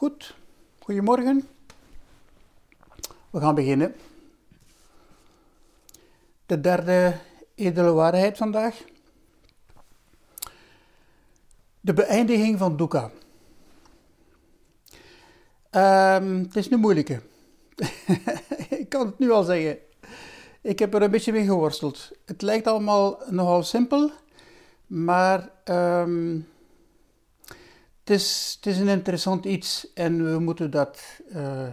Goed, goedemorgen. We gaan beginnen. De derde edele waarheid vandaag. De beëindiging van Dukkha. Um, het is een moeilijke. ik kan het nu al zeggen. Ik heb er een beetje mee geworsteld. Het lijkt allemaal nogal simpel, maar um, het, is, een interessant iets en we moeten dat uh,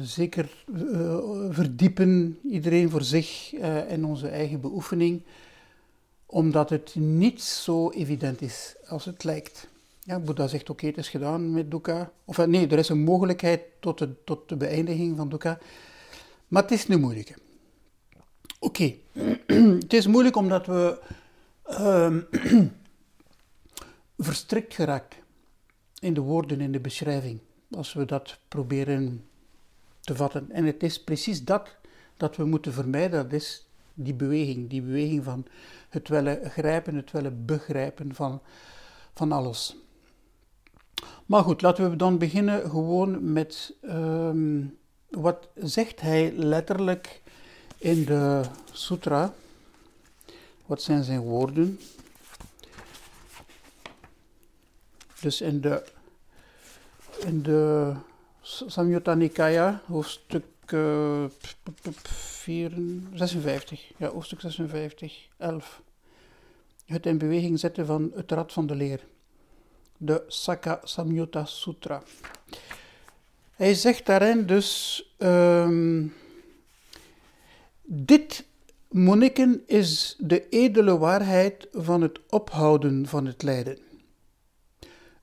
zeker uh, verdiepen, iedereen voor zich uh, in onze eigen beoefening, omdat het niet zo evident is als het lijkt. Ja, Boeddha zegt oké, het is gedaan met dukkha. Of nee, er is een mogelijkheid tot de, tot de beëindiging van dukkha. Maar het is nu moeilijk. Oké, het is moeilijk omdat we uh, verstrikt geraakt in de woorden, in de beschrijving, als we dat proberen te vatten. En het is precies dat dat we moeten vermijden, dat is die beweging, die beweging van het willen grijpen, het willen begrijpen van, van alles. Maar goed, laten we dan beginnen gewoon met um, wat zegt hij letterlijk in de sutra. Wat zijn zijn woorden? Dus in de, in de Samyutta Nikaya, hoofdstuk uh, 4, 56, ja, hoofdstuk 56, 11. Het in beweging zetten van het rad van de leer. De Sakka Samyutta Sutra. Hij zegt daarin dus: um, Dit, monniken, is de edele waarheid van het ophouden van het lijden.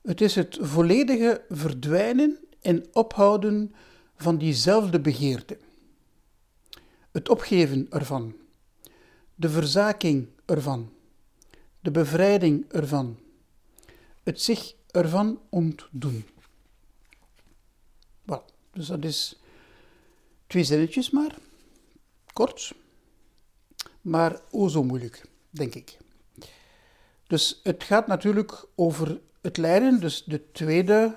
Het is het volledige verdwijnen en ophouden van diezelfde begeerte. Het opgeven ervan, de verzaking ervan, de bevrijding ervan, het zich ervan ontdoen. Wel, dus dat is twee zinnetjes maar, kort, maar o zo moeilijk, denk ik. Dus het gaat natuurlijk over het lijden, dus de tweede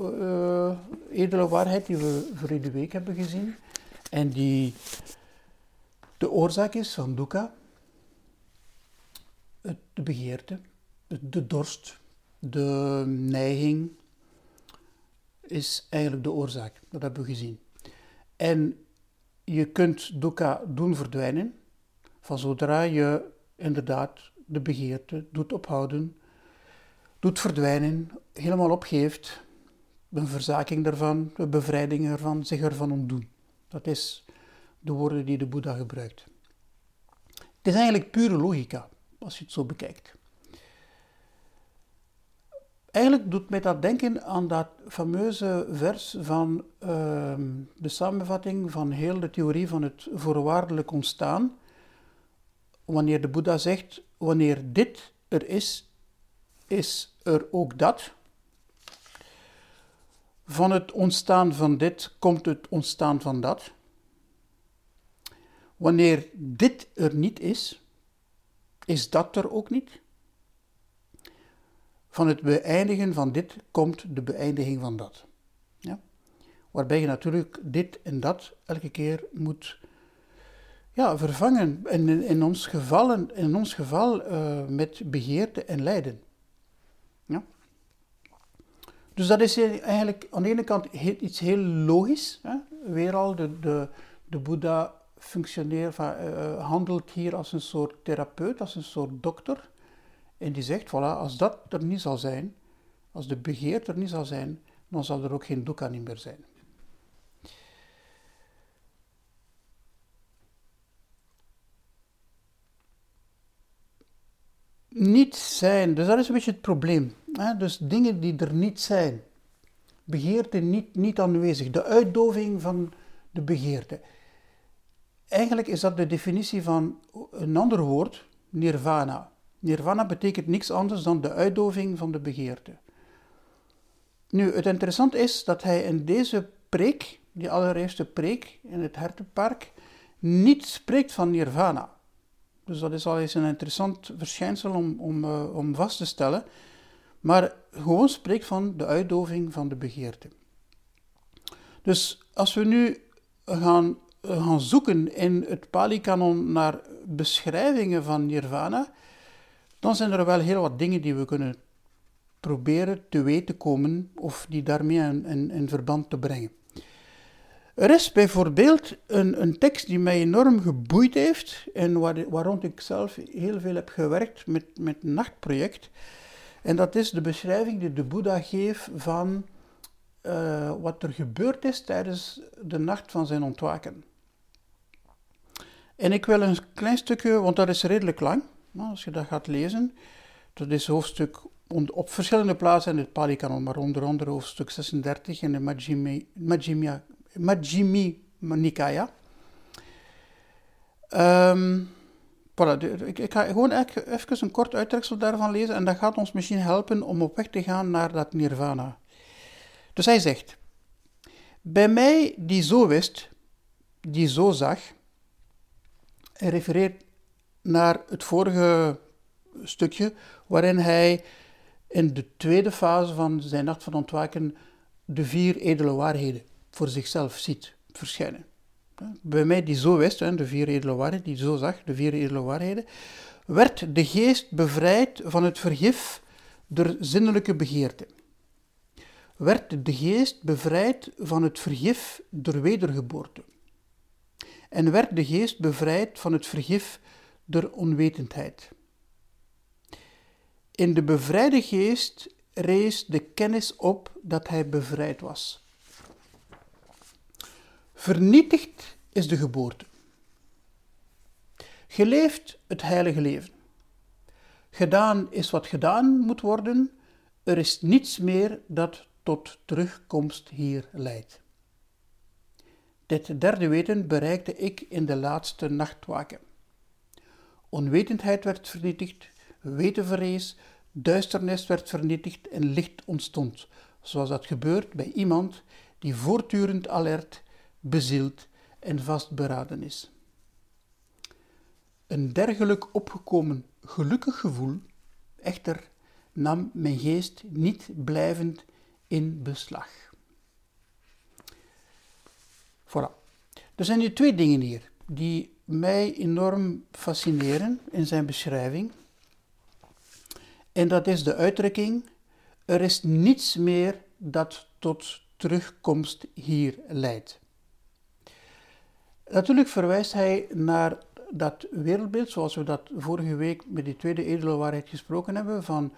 uh, edele waarheid die we voor de week hebben gezien, en die de oorzaak is van dukkha, de begeerte, de dorst, de neiging, is eigenlijk de oorzaak. Dat hebben we gezien. En je kunt dukkha doen verdwijnen, van zodra je inderdaad de begeerte doet ophouden, doet verdwijnen, helemaal opgeeft, een verzaking daarvan, een bevrijding ervan, zich ervan ontdoen. Dat is de woorden die de Boeddha gebruikt. Het is eigenlijk pure logica, als je het zo bekijkt. Eigenlijk doet mij dat denken aan dat fameuze vers van uh, de samenvatting van heel de theorie van het voorwaardelijk ontstaan. Wanneer de Boeddha zegt, wanneer dit er is, is er ook dat. Van het ontstaan van dit komt het ontstaan van dat. Wanneer dit er niet is, is dat er ook niet. Van het beëindigen van dit komt de beëindiging van dat. Ja? Waarbij je natuurlijk dit en dat elke keer moet ja, vervangen. En in, in ons geval, in ons geval uh, met begeerte en lijden. Dus dat is eigenlijk aan de ene kant iets heel logisch. Hè? Weer al, de, de, de Boeddha functioneert, uh, handelt hier als een soort therapeut, als een soort dokter. En die zegt, voilà, als dat er niet zal zijn, als de begeerte er niet zal zijn, dan zal er ook geen dukkha niet meer zijn. Niet zijn, dus dat is een beetje het probleem. Dus dingen die er niet zijn, begeerte niet, niet aanwezig, de uitdoving van de begeerte. Eigenlijk is dat de definitie van een ander woord, nirvana. Nirvana betekent niks anders dan de uitdoving van de begeerte. Nu, het interessante is dat hij in deze preek, die allereerste preek in het hertenpark, niet spreekt van nirvana. Dus dat is al eens een interessant verschijnsel om, om, uh, om vast te stellen. Maar gewoon spreekt van de uitdoving van de begeerte. Dus als we nu gaan, gaan zoeken in het Pali-kanon naar beschrijvingen van nirvana, dan zijn er wel heel wat dingen die we kunnen proberen te weten komen of die daarmee in, verband te brengen. Er is bijvoorbeeld een, een, tekst die mij enorm geboeid heeft en waar, waar rond ik zelf heel veel heb gewerkt met, met een nachtproject. En dat is de beschrijving die de Boeddha geeft van uh, wat er gebeurd is tijdens de nacht van zijn ontwaken. En ik wil een klein stukje, want dat is redelijk lang, als je dat gaat lezen. Dat is hoofdstuk op verschillende plaatsen in het Pali-kanon, maar onder andere hoofdstuk 36 in de Majjhimi, Majjhimi, Majjhimi Nikaya. Um, voilà, ik, ik, ga gewoon even een kort uittreksel daarvan lezen en dat gaat ons misschien helpen om op weg te gaan naar dat nirvana. Dus hij zegt, bij mij die zo wist, die zo zag, hij refereert naar het vorige stukje waarin hij in de tweede fase van zijn nacht van ontwaken de vier edele waarheden voor zichzelf ziet verschijnen. Bij mij die zo wist, de vier edele waarheden, die zo zag, de vier edele waarheden, werd de geest bevrijd van het vergif der zinnelijke begeerte. Werd de geest bevrijd van het vergif der wedergeboorte. En werd de geest bevrijd van het vergif der onwetendheid. In de bevrijde geest rees de kennis op dat hij bevrijd was. Vernietigd is de geboorte. Geleefd het heilige leven. Gedaan is wat gedaan moet worden. Er is niets meer dat tot terugkomst hier leidt. Dit derde weten bereikte ik in de laatste nachtwaken. Onwetendheid werd vernietigd, weten verrees, duisternis werd vernietigd en licht ontstond, zoals dat gebeurt bij iemand die voortdurend alert, bezield en vastberaden is. Een dergelijk opgekomen gelukkig gevoel, echter, nam mijn geest niet blijvend in beslag. Voilà. Er zijn nu twee dingen hier die mij enorm fascineren in zijn beschrijving. En dat is de uitdrukking: er is niets meer dat tot terugkomst hier leidt. Natuurlijk verwijst hij naar dat wereldbeeld, zoals we dat vorige week met die tweede edele waarheid gesproken hebben, van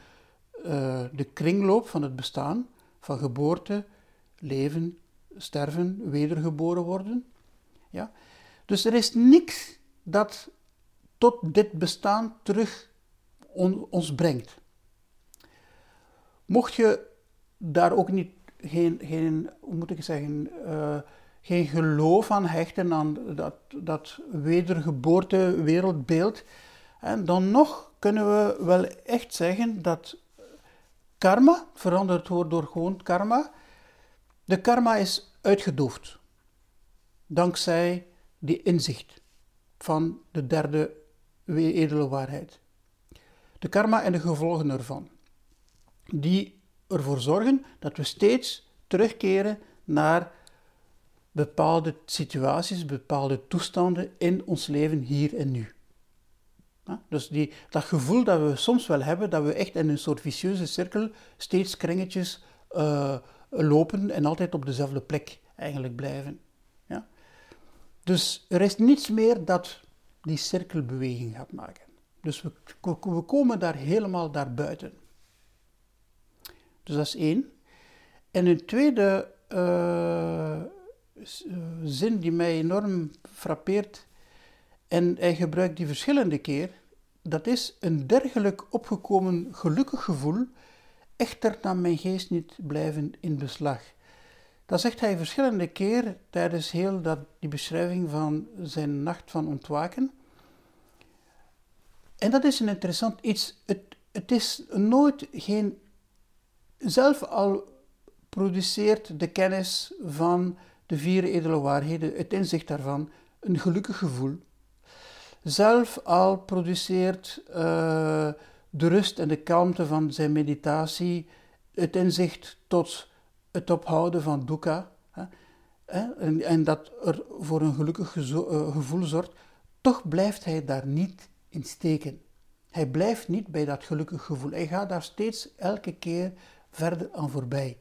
uh, de kringloop van het bestaan, van geboorte, leven, sterven, wedergeboren worden. Ja? Dus er is niks dat tot dit bestaan terug ons brengt. Mocht je daar ook niet geen, geen hoe moet ik zeggen, uh, geen geloof aan hechten, aan dat, dat wedergeboorte wereldbeeld, en dan nog kunnen we wel echt zeggen dat karma, veranderd wordt door gewoon karma, de karma is uitgedoofd. Dankzij die inzicht van de derde edele waarheid. De karma en de gevolgen ervan. Die ervoor zorgen dat we steeds terugkeren naar bepaalde situaties, bepaalde toestanden in ons leven hier en nu. dus die, dat gevoel dat we soms wel hebben, dat we echt in een soort vicieuze cirkel steeds kringetjes uh, lopen en altijd op dezelfde plek eigenlijk blijven. Ja? Dus er is niets meer dat die cirkelbeweging gaat maken. Dus we, we komen daar helemaal daarbuiten. Dus dat is één. En een tweede uh, zin die mij enorm frappeert, en hij gebruikt die verschillende keer, dat is een dergelijk opgekomen gelukkig gevoel echter nam mijn geest niet blijven in beslag. Dat zegt hij verschillende keer tijdens heel dat, die beschrijving van zijn nacht van ontwaken. En dat is een interessant iets. Het, het is nooit geen. Zelf al produceert de kennis van de vier edele waarheden, het inzicht daarvan, een gelukkig gevoel. Zelf al produceert uh, de rust en de kalmte van zijn meditatie, het inzicht tot het ophouden van dukkha, en, en dat er voor een gelukkig eh, gevoel zorgt, toch blijft hij daar niet in steken. Hij blijft niet bij dat gelukkig gevoel. Hij gaat daar steeds elke keer verder aan voorbij.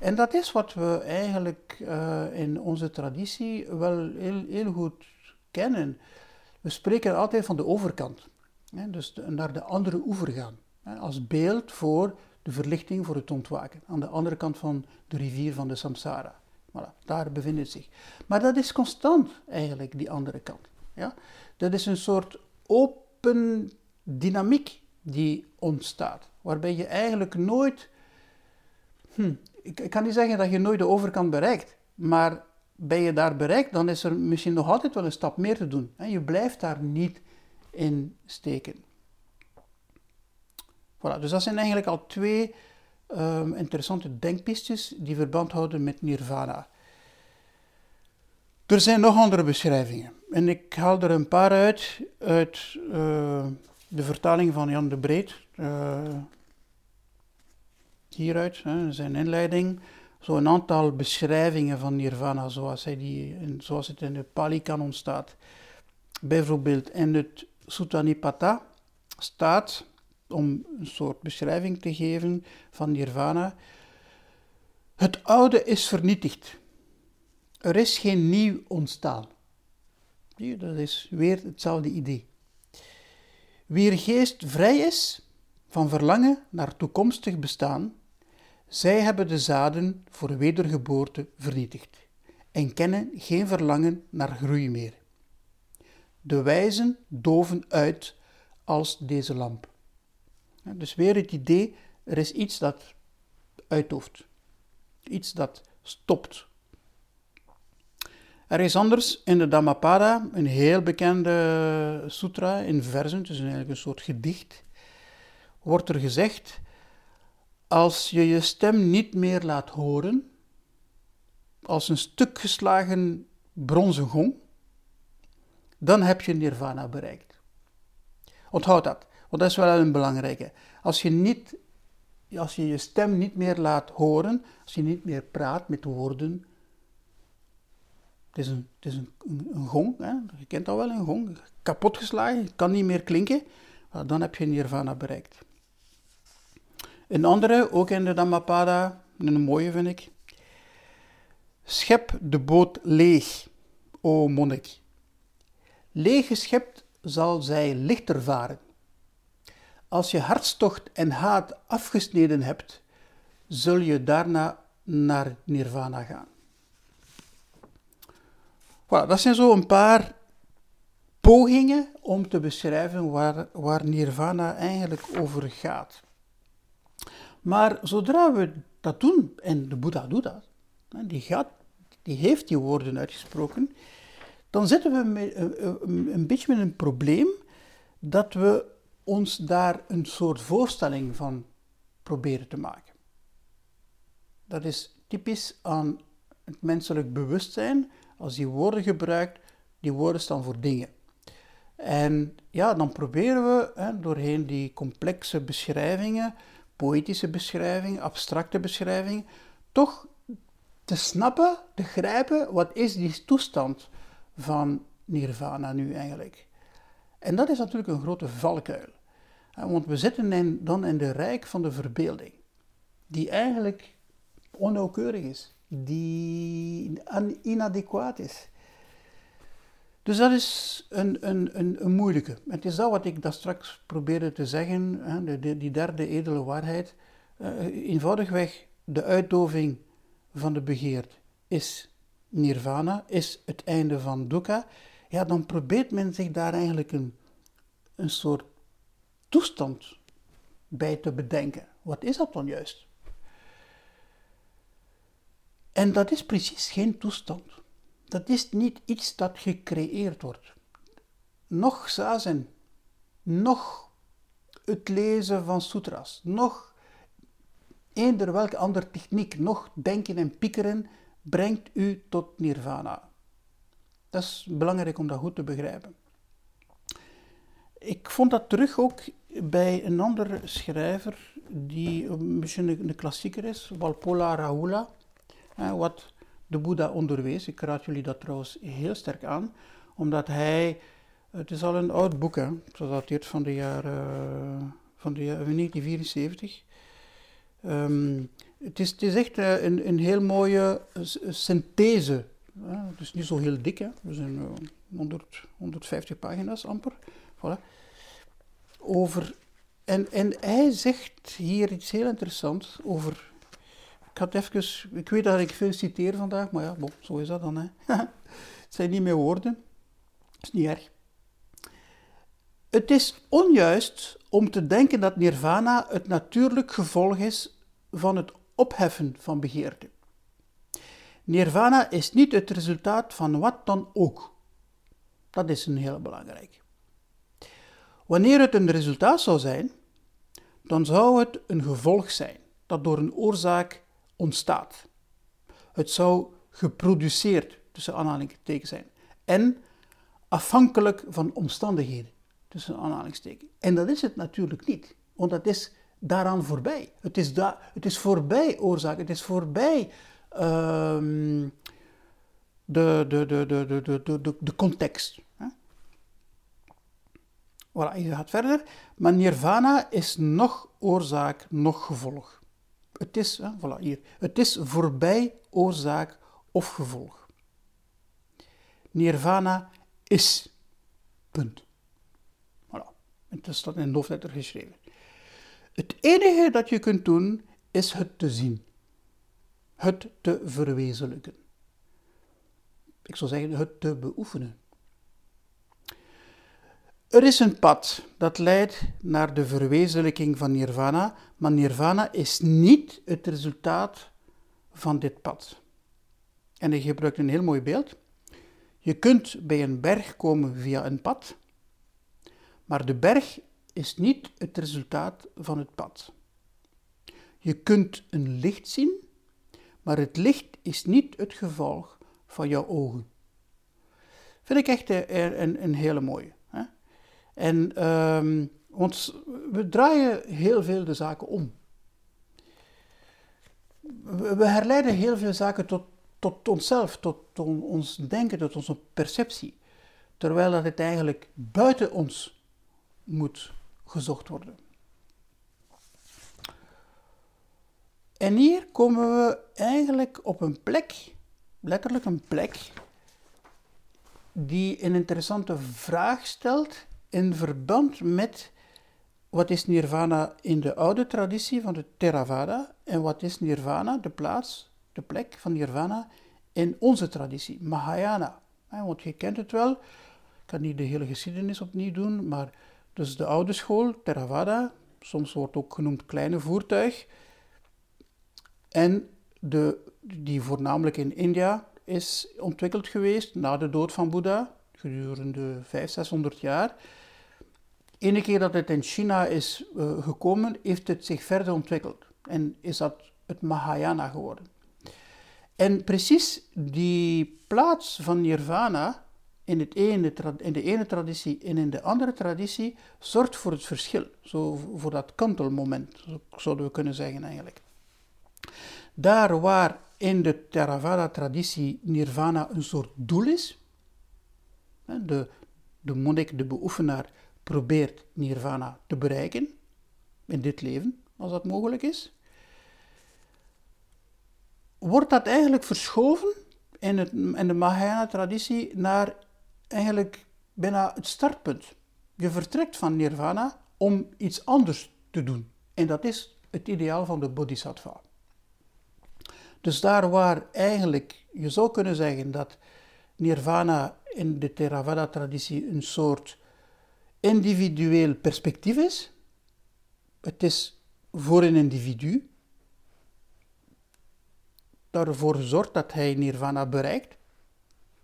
En dat is wat we eigenlijk uh, in onze traditie wel heel, heel goed kennen. We spreken altijd van de overkant. Hè, dus naar de andere oever gaan. Hè, als beeld voor de verlichting, voor het ontwaken. Aan de andere kant van de rivier van de samsara. Voilà, daar bevindt het zich. Maar dat is constant eigenlijk, die andere kant. Ja? Dat is een soort open dynamiek die ontstaat. Waarbij je eigenlijk nooit... Hm, ik, ik kan niet zeggen dat je nooit de overkant bereikt. Maar ben je daar bereikt, dan is er misschien nog altijd wel een stap meer te doen. En je blijft daar niet in steken. Voilà, dus dat zijn eigenlijk al twee um, interessante denkpistjes die verband houden met nirvana. Er zijn nog andere beschrijvingen. En ik haal er een paar uit uit uh, de vertaling van Jan de Breed. Uh, hieruit, hè, zijn inleiding. Zo een aantal beschrijvingen van nirvana zoals, hij die, zoals het in de Pali-kanon staat. Bijvoorbeeld in het Sutta Nipata staat om een soort beschrijving te geven van nirvana. Het oude is vernietigd. Er is geen nieuw ontstaan. Dat is weer hetzelfde idee. Wie er geest vrij is van verlangen naar toekomstig bestaan, zij hebben de zaden voor wedergeboorte vernietigd en kennen geen verlangen naar groei meer. De wijzen doven uit als deze lamp. Dus weer het idee, er is iets dat uitdooft. Iets dat stopt. Er is anders in de Dhammapada, een heel bekende sutra in versen, dus eigenlijk een soort gedicht, wordt er gezegd, als je je stem niet meer laat horen, als een stuk geslagen bronzen gong, dan heb je nirvana bereikt. Onthoud dat. Want dat is wel een belangrijke. Als je, niet, als je je stem niet meer laat horen, als je niet meer praat met woorden. Het is een, het is een, een, gong, hè? je kent al wel een gong, kapotgeslagen, kan niet meer klinken. Dan heb je nirvana bereikt. Een andere, ook in de Dhammapada, een mooie vind ik. Schep de boot leeg, o monnik. Leeg geschept zal zij lichter varen. Als je hartstocht en haat afgesneden hebt, zul je daarna naar nirvana gaan. Voilà, dat zijn zo een paar pogingen om te beschrijven waar, waar nirvana eigenlijk over gaat. Maar zodra we dat doen, en de Boeddha doet dat, die, gaat, die heeft die woorden uitgesproken, dan zitten we een, een beetje met een probleem dat we ons daar een soort voorstelling van proberen te maken. Dat is typisch aan het menselijk bewustzijn. Als die woorden gebruikt, die woorden staan voor dingen. En ja, dan proberen we hè, doorheen die complexe beschrijvingen, poëtische beschrijvingen, abstracte beschrijvingen, toch te snappen, te grijpen, wat is die toestand van nirvana nu eigenlijk. En dat is natuurlijk een grote valkuil. Want we zitten dan in de rijk van de verbeelding, die eigenlijk onnauwkeurig is, die inadequaat is. Dus dat is een, een, een, een moeilijke. Het is dat wat ik daar straks probeerde te zeggen, hè, die derde edele waarheid. Uh, eenvoudigweg, de uitdoving van de begeerd is nirvana, is het einde van dukkha. Ja, dan probeert men zich daar eigenlijk een, een soort toestand bij te bedenken. Wat is dat dan juist? En dat is precies geen toestand. Dat is niet iets dat gecreëerd wordt. Nog zazen, nog het lezen van sutras, nog eender welke andere techniek, nog denken en piekeren, brengt u tot nirvana. Dat is belangrijk om dat goed te begrijpen. Ik vond dat terug ook bij een andere schrijver die een beetje een, klassieker is, Walpola Rahula, wat de Boeddha onderwees. Ik raad jullie dat trouwens heel sterk aan, omdat hij, het is al een oud boek, hè, het dateert van de jaren van de jaren 1974. Um, het, is, het is echt eh, een, een heel mooie synthese. Het is niet zo heel dik, hè. we zijn 100, 150 pagina's amper. Voilà. Over, en, en hij zegt hier iets heel interessants over. Had even, ik weet dat ik veel citeer vandaag, maar ja, zo is dat dan. Hè. het zijn niet meer woorden, dat is niet erg. Het is onjuist om te denken dat nirvana het natuurlijk gevolg is van het opheffen van begeerte. Nirvana is niet het resultaat van wat dan ook. Dat is een heel belangrijk. Wanneer het een resultaat zou zijn, dan zou het een gevolg zijn dat door een oorzaak ontstaat. Het zou geproduceerd, tussen aanhalingstekens zijn, en afhankelijk van omstandigheden, tussen aanhalingstekens. En dat is het natuurlijk niet, want dat is daaraan voorbij. Het is, da het is voorbij oorzaak, het is voorbij ehm, de, de, de, de, de, de, de context. Voilà, je gaat verder. Maar nirvana is nog oorzaak, nog gevolg. Het is, voilà, hier, het is voorbij oorzaak of gevolg. Nirvana is. Punt. Voilà. Het is dat in hoofdletter geschreven. Het enige dat je kunt doen is het te zien, het te verwezenlijken. Ik zou zeggen het te beoefenen. Er is een pad dat leidt naar de verwezenlijking van nirvana, maar nirvana is niet het resultaat van dit pad. En ik gebruik een heel mooi beeld. Je kunt bij een berg komen via een pad, maar de berg is niet het resultaat van het pad. Je kunt een licht zien, maar het licht is niet het gevolg van jouw ogen. Vind ik echt een, een, een hele mooie. En um, want we draaien heel veel de zaken om. We herleiden heel veel zaken tot, tot onszelf, tot ons denken, tot onze perceptie. Terwijl dat het eigenlijk buiten ons moet gezocht worden. En hier komen we eigenlijk op een plek, letterlijk een plek, die een interessante vraag stelt in verband met wat is nirvana in de oude traditie van de Theravada en wat is nirvana, de plaats, de plek van nirvana in onze traditie, Mahayana. Want je kent het wel, ik kan niet de hele geschiedenis opnieuw doen, maar dus de oude school, Theravada, soms wordt ook genoemd kleine voertuig, en de, die voornamelijk in India is ontwikkeld geweest na de dood van Boeddha, gedurende 500, 600 jaar. Ene keer dat het in China is uh, gekomen, heeft het zich verder ontwikkeld en is dat het Mahayana geworden. En precies die plaats van nirvana in, het ene, in de ene traditie en in de andere traditie zorgt voor het verschil, zo voor dat kantelmoment, zouden we kunnen zeggen eigenlijk. Daar waar in de Theravada-traditie nirvana een soort doel is, de, de monnik, de beoefenaar, probeert nirvana te bereiken in dit leven, als dat mogelijk is, wordt dat eigenlijk verschoven in, het, in de Mahayana-traditie naar eigenlijk bijna het startpunt. Je vertrekt van nirvana om iets anders te doen. En dat is het ideaal van de bodhisattva. Dus daar waar eigenlijk je zou kunnen zeggen dat nirvana in de Theravada-traditie een soort individueel perspectief is, het is voor een individu daarvoor gezorgd dat hij nirvana bereikt.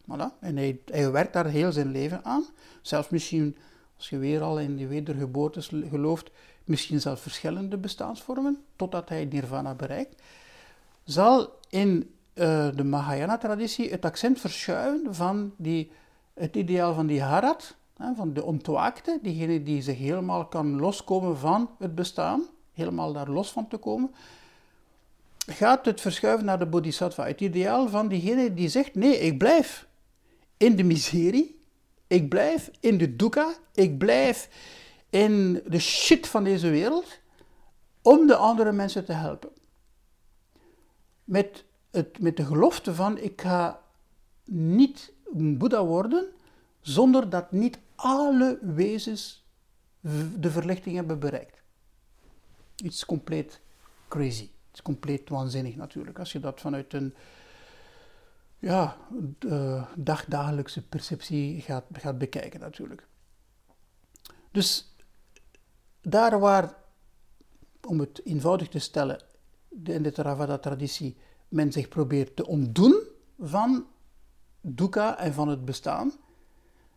Voilà. En hij, werkt daar heel zijn leven aan. Zelfs misschien, als je weer al in de wedergeboorte gelooft, misschien zelfs verschillende bestaansvormen, totdat hij nirvana bereikt zal in uh, de Mahayana-traditie het accent verschuiven van die, het ideaal van die Harat, van de ontwaakte, diegene die zich helemaal kan loskomen van het bestaan, helemaal daar los van te komen, gaat het verschuiven naar de bodhisattva. Het ideaal van diegene die zegt, nee, ik blijf in de miserie, ik blijf in de dukkha, ik blijf in de shit van deze wereld, om de andere mensen te helpen. Met, het, met de gelofte van, ik ga niet een Boeddha worden, zonder dat niet alle wezens de verlichting hebben bereikt. Iets compleet crazy. Het is compleet waanzinnig natuurlijk. Als je dat vanuit een ja, dagdagelijkse perceptie gaat, gaat bekijken natuurlijk. Dus daar waar, om het eenvoudig te stellen, in de Theravada-traditie men zich probeert te ontdoen van dukkha en van het bestaan,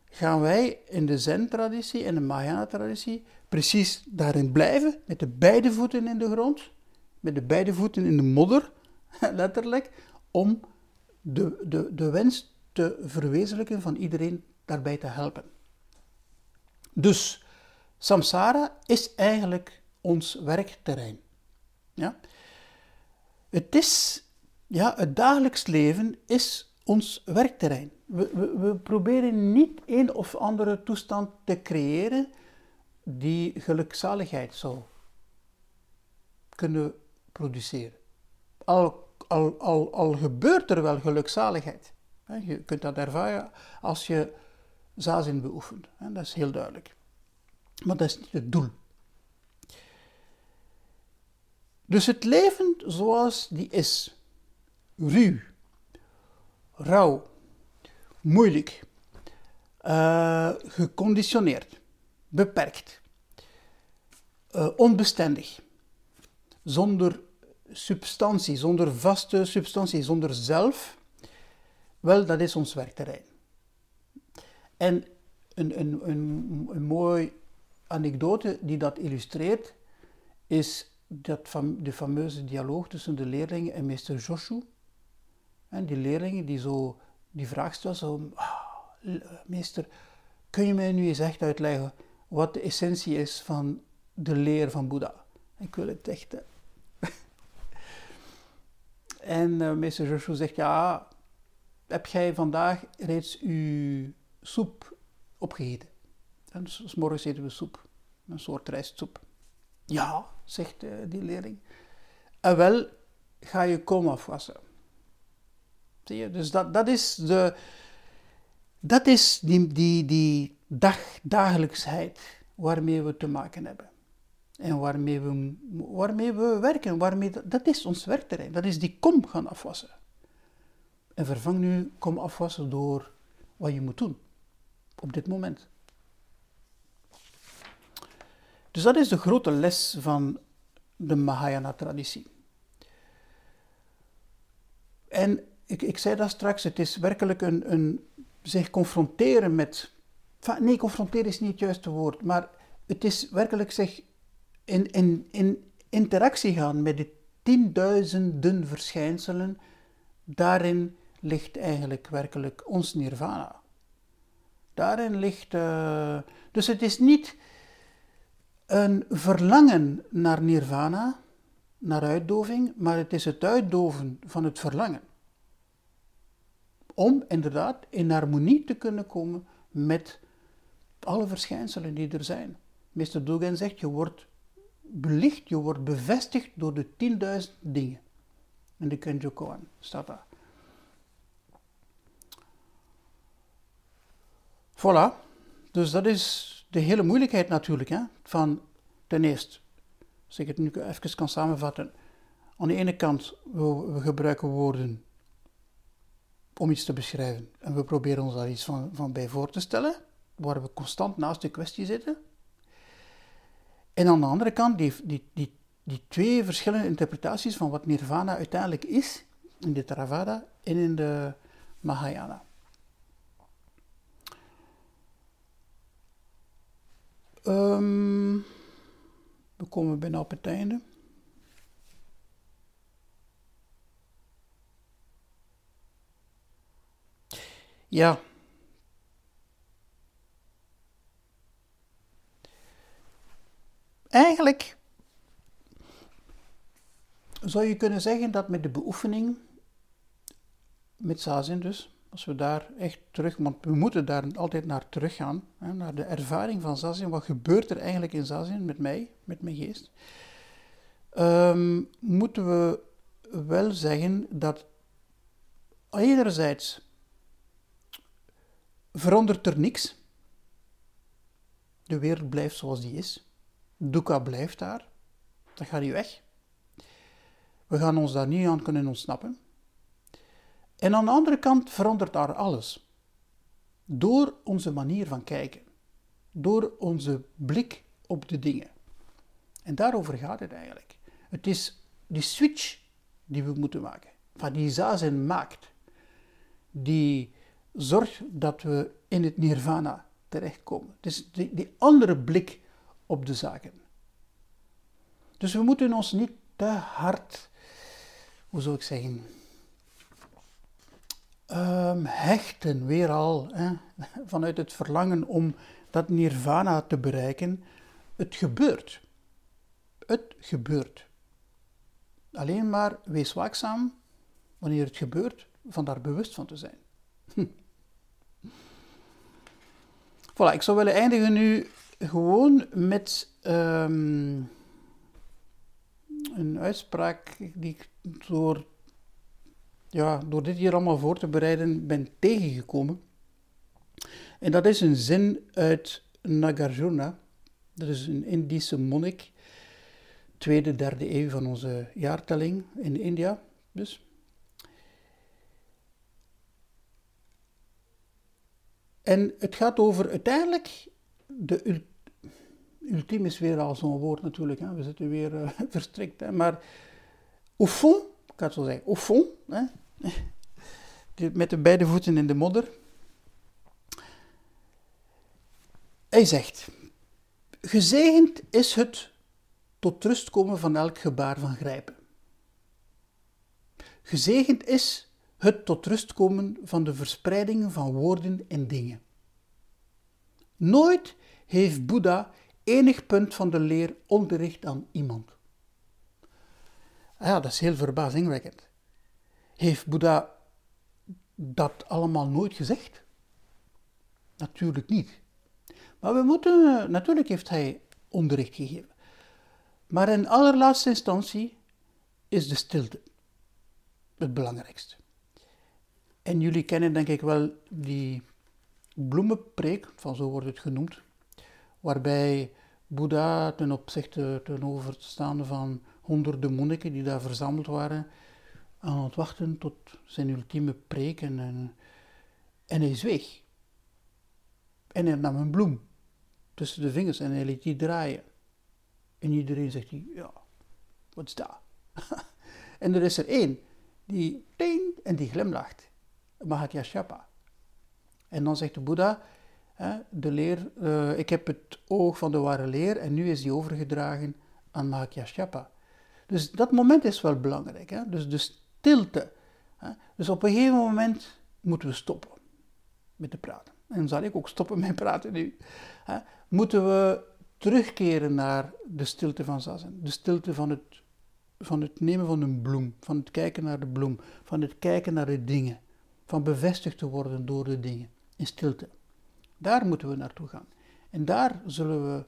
gaan wij in de Zen-traditie en de Mahayana-traditie precies daarin blijven, met de beide voeten in de grond, met de beide voeten in de modder, letterlijk, om de, de, de wens te verwezenlijken van iedereen daarbij te helpen. Dus samsara is eigenlijk ons werkterrein. Ja? Het is, ja, het dagelijks leven is ons werkterrein. We, proberen niet een of andere toestand te creëren die gelukzaligheid zou kunnen produceren. Al, al, al, al gebeurt er wel gelukzaligheid. Je kunt dat ervaren als je zazen beoefent. Dat is heel duidelijk. Maar dat is niet het doel. Dus het leven zoals die is, ruw, rauw, moeilijk, uh, geconditioneerd, beperkt, uh, onbestendig, zonder substantie, zonder vaste substantie, zonder zelf, wel, dat is ons werkterrein. En een, een, een, een mooi anekdote die dat illustreert, is dat de fameuze dialoog tussen de leerlingen en meester Joshu. En die leerlingen die zo die vraag stelt, zo, ah, meester, kun je mij nu eens echt uitleggen wat de essentie is van de leer van Boeddha? Ik wil het echt. en uh, meester Joshu zegt, ja, heb jij vandaag reeds uw soep opgegeten? En s morgens eten we soep, een soort rijstsoep. Ja, zegt uh, die leerling. En wel, ga je kom afwassen. Dus dat, dat is, de, dat is die, die, die dag, dagelijksheid waarmee we te maken hebben. En waarmee we, waarmee we werken. Waarmee, dat is ons werkterrein. Dat is die kom gaan afwassen. En vervang nu kom afwassen door wat je moet doen. Op dit moment. Dus dat is de grote les van de Mahayana-traditie. En ik, ik zei dat straks, het is werkelijk een, een zich confronteren met. Nee, confronteren is niet het juiste woord, maar het is werkelijk zich in, in, in interactie gaan met de tienduizenden verschijnselen. Daarin ligt eigenlijk werkelijk ons nirvana. Daarin ligt. Uh, dus het is niet een verlangen naar nirvana, naar uitdoving, maar het is het uitdoven van het verlangen. Om inderdaad in harmonie te kunnen komen met alle verschijnselen die er zijn. Meester Dogen zegt, je wordt belicht, je wordt bevestigd door de 10.000 dingen. In de Kenjokoan staat daar. Voilà, dus dat is de hele moeilijkheid natuurlijk, hè, van ten eerste, als ik het nu even kan samenvatten, aan de ene kant, we gebruiken woorden om iets te beschrijven en we proberen ons daar iets van, van bij voor te stellen, waar we constant naast de kwestie zitten. En aan de andere kant, die, die, die, die twee verschillende interpretaties van wat nirvana uiteindelijk is, in de Theravada en in de Mahayana. Um, we komen bijna op het einde. Ja. Eigenlijk zou je kunnen zeggen dat met de beoefening, met Zazen dus, als we daar echt terug, want we moeten daar altijd naar teruggaan, naar de ervaring van Zazen, wat gebeurt er eigenlijk in Zazen met mij, met mijn geest, ehm, moeten we wel zeggen dat enerzijds verandert er niks. De wereld blijft zoals die is. Dukkha blijft daar. Dat gaat niet weg. We gaan ons daar niet aan kunnen ontsnappen. En aan de andere kant verandert daar alles. Door onze manier van kijken. Door onze blik op de dingen. En daarover gaat het eigenlijk. Het is die switch die we moeten maken. Van die zazen maakt. Die zorgt dat we in het nirvana terechtkomen. Is die, die andere blik op de zaken. Dus we moeten ons niet te hard, hoe zou ik zeggen, um, hechten weer al hè, vanuit het verlangen om dat nirvana te bereiken. Het gebeurt. Het gebeurt. Alleen maar wees waakzaam wanneer het gebeurt, van daar bewust van te zijn. Voilà, ik zou willen eindigen nu gewoon met um, een uitspraak die ik door, ja, door dit hier allemaal voor te bereiden ben tegengekomen. En dat is een zin uit Nagarjuna. Dat is een Indische monnik, tweede, derde eeuw van onze jaartelling in India. Dus. En het gaat over uiteindelijk de ultiem is weer al zo'n woord natuurlijk, hè. we zitten weer uh, verstrikt. Hè. Maar au fond, ik kan het zo zeggen, au fond, hè, met de beide voeten in de modder. Hij zegt, gezegend is het tot rust komen van elk gebaar van grijpen. Gezegend is het tot rust komen van de verspreiding van woorden en dingen. Nooit heeft Boeddha enig punt van de leer onderricht aan iemand. Ja, dat is heel verbazingwekkend. Heeft Boeddha dat allemaal nooit gezegd? Natuurlijk niet. Maar we moeten, natuurlijk heeft hij onderricht gegeven. Maar in allerlaatste instantie is de stilte het belangrijkste. En jullie kennen denk ik wel die bloemenpreek, van zo wordt het genoemd, waarbij Boeddha ten opzichte ten overstaande van honderden monniken die daar verzameld waren, aan het wachten tot zijn ultieme preek en, en, hij zweeg. En hij nam een bloem tussen de vingers en hij liet die draaien. En iedereen zegt, ja, wat is dat? en er is er één die en die glimlacht. Mahatyashapa. En dan zegt de Boeddha, de leer, uh, ik heb het oog van de ware leer en nu is die overgedragen aan Mahakyashyapa. Dus dat moment is wel belangrijk. Hè? Dus de stilte. Hè? Dus op een gegeven moment moeten we stoppen met te praten. En zal ik ook stoppen met praten nu. Hè? Moeten we terugkeren naar de stilte van Zazen. De stilte van het, van het nemen van een bloem, van het kijken naar de bloem, van het kijken naar de dingen, van bevestigd te worden door de dingen in stilte. Daar moeten we naartoe gaan. En daar zullen we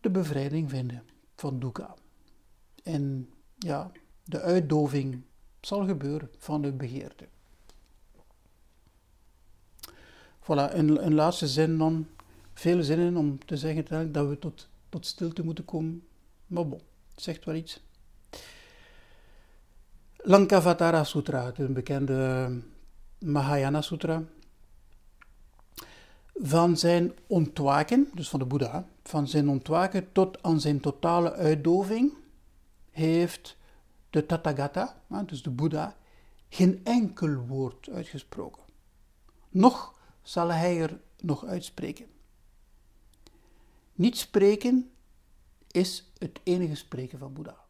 de bevrijding vinden van dukkha. En ja, de uitdoving zal gebeuren van de begeerte. Voilà, een, een laatste zin dan. Vele zinnen om te zeggen dat we tot, tot stilte moeten komen. Maar bon, zegt wel iets. Lankavatara Sutra, een bekende Mahayana Sutra van zijn ontwaken, dus van de Boeddha, van zijn ontwaken tot aan zijn totale uitdoving, heeft de Tathagata, dus de Boeddha, geen enkel woord uitgesproken. Nog zal hij er nog uitspreken. Niet spreken is het enige spreken van Boeddha.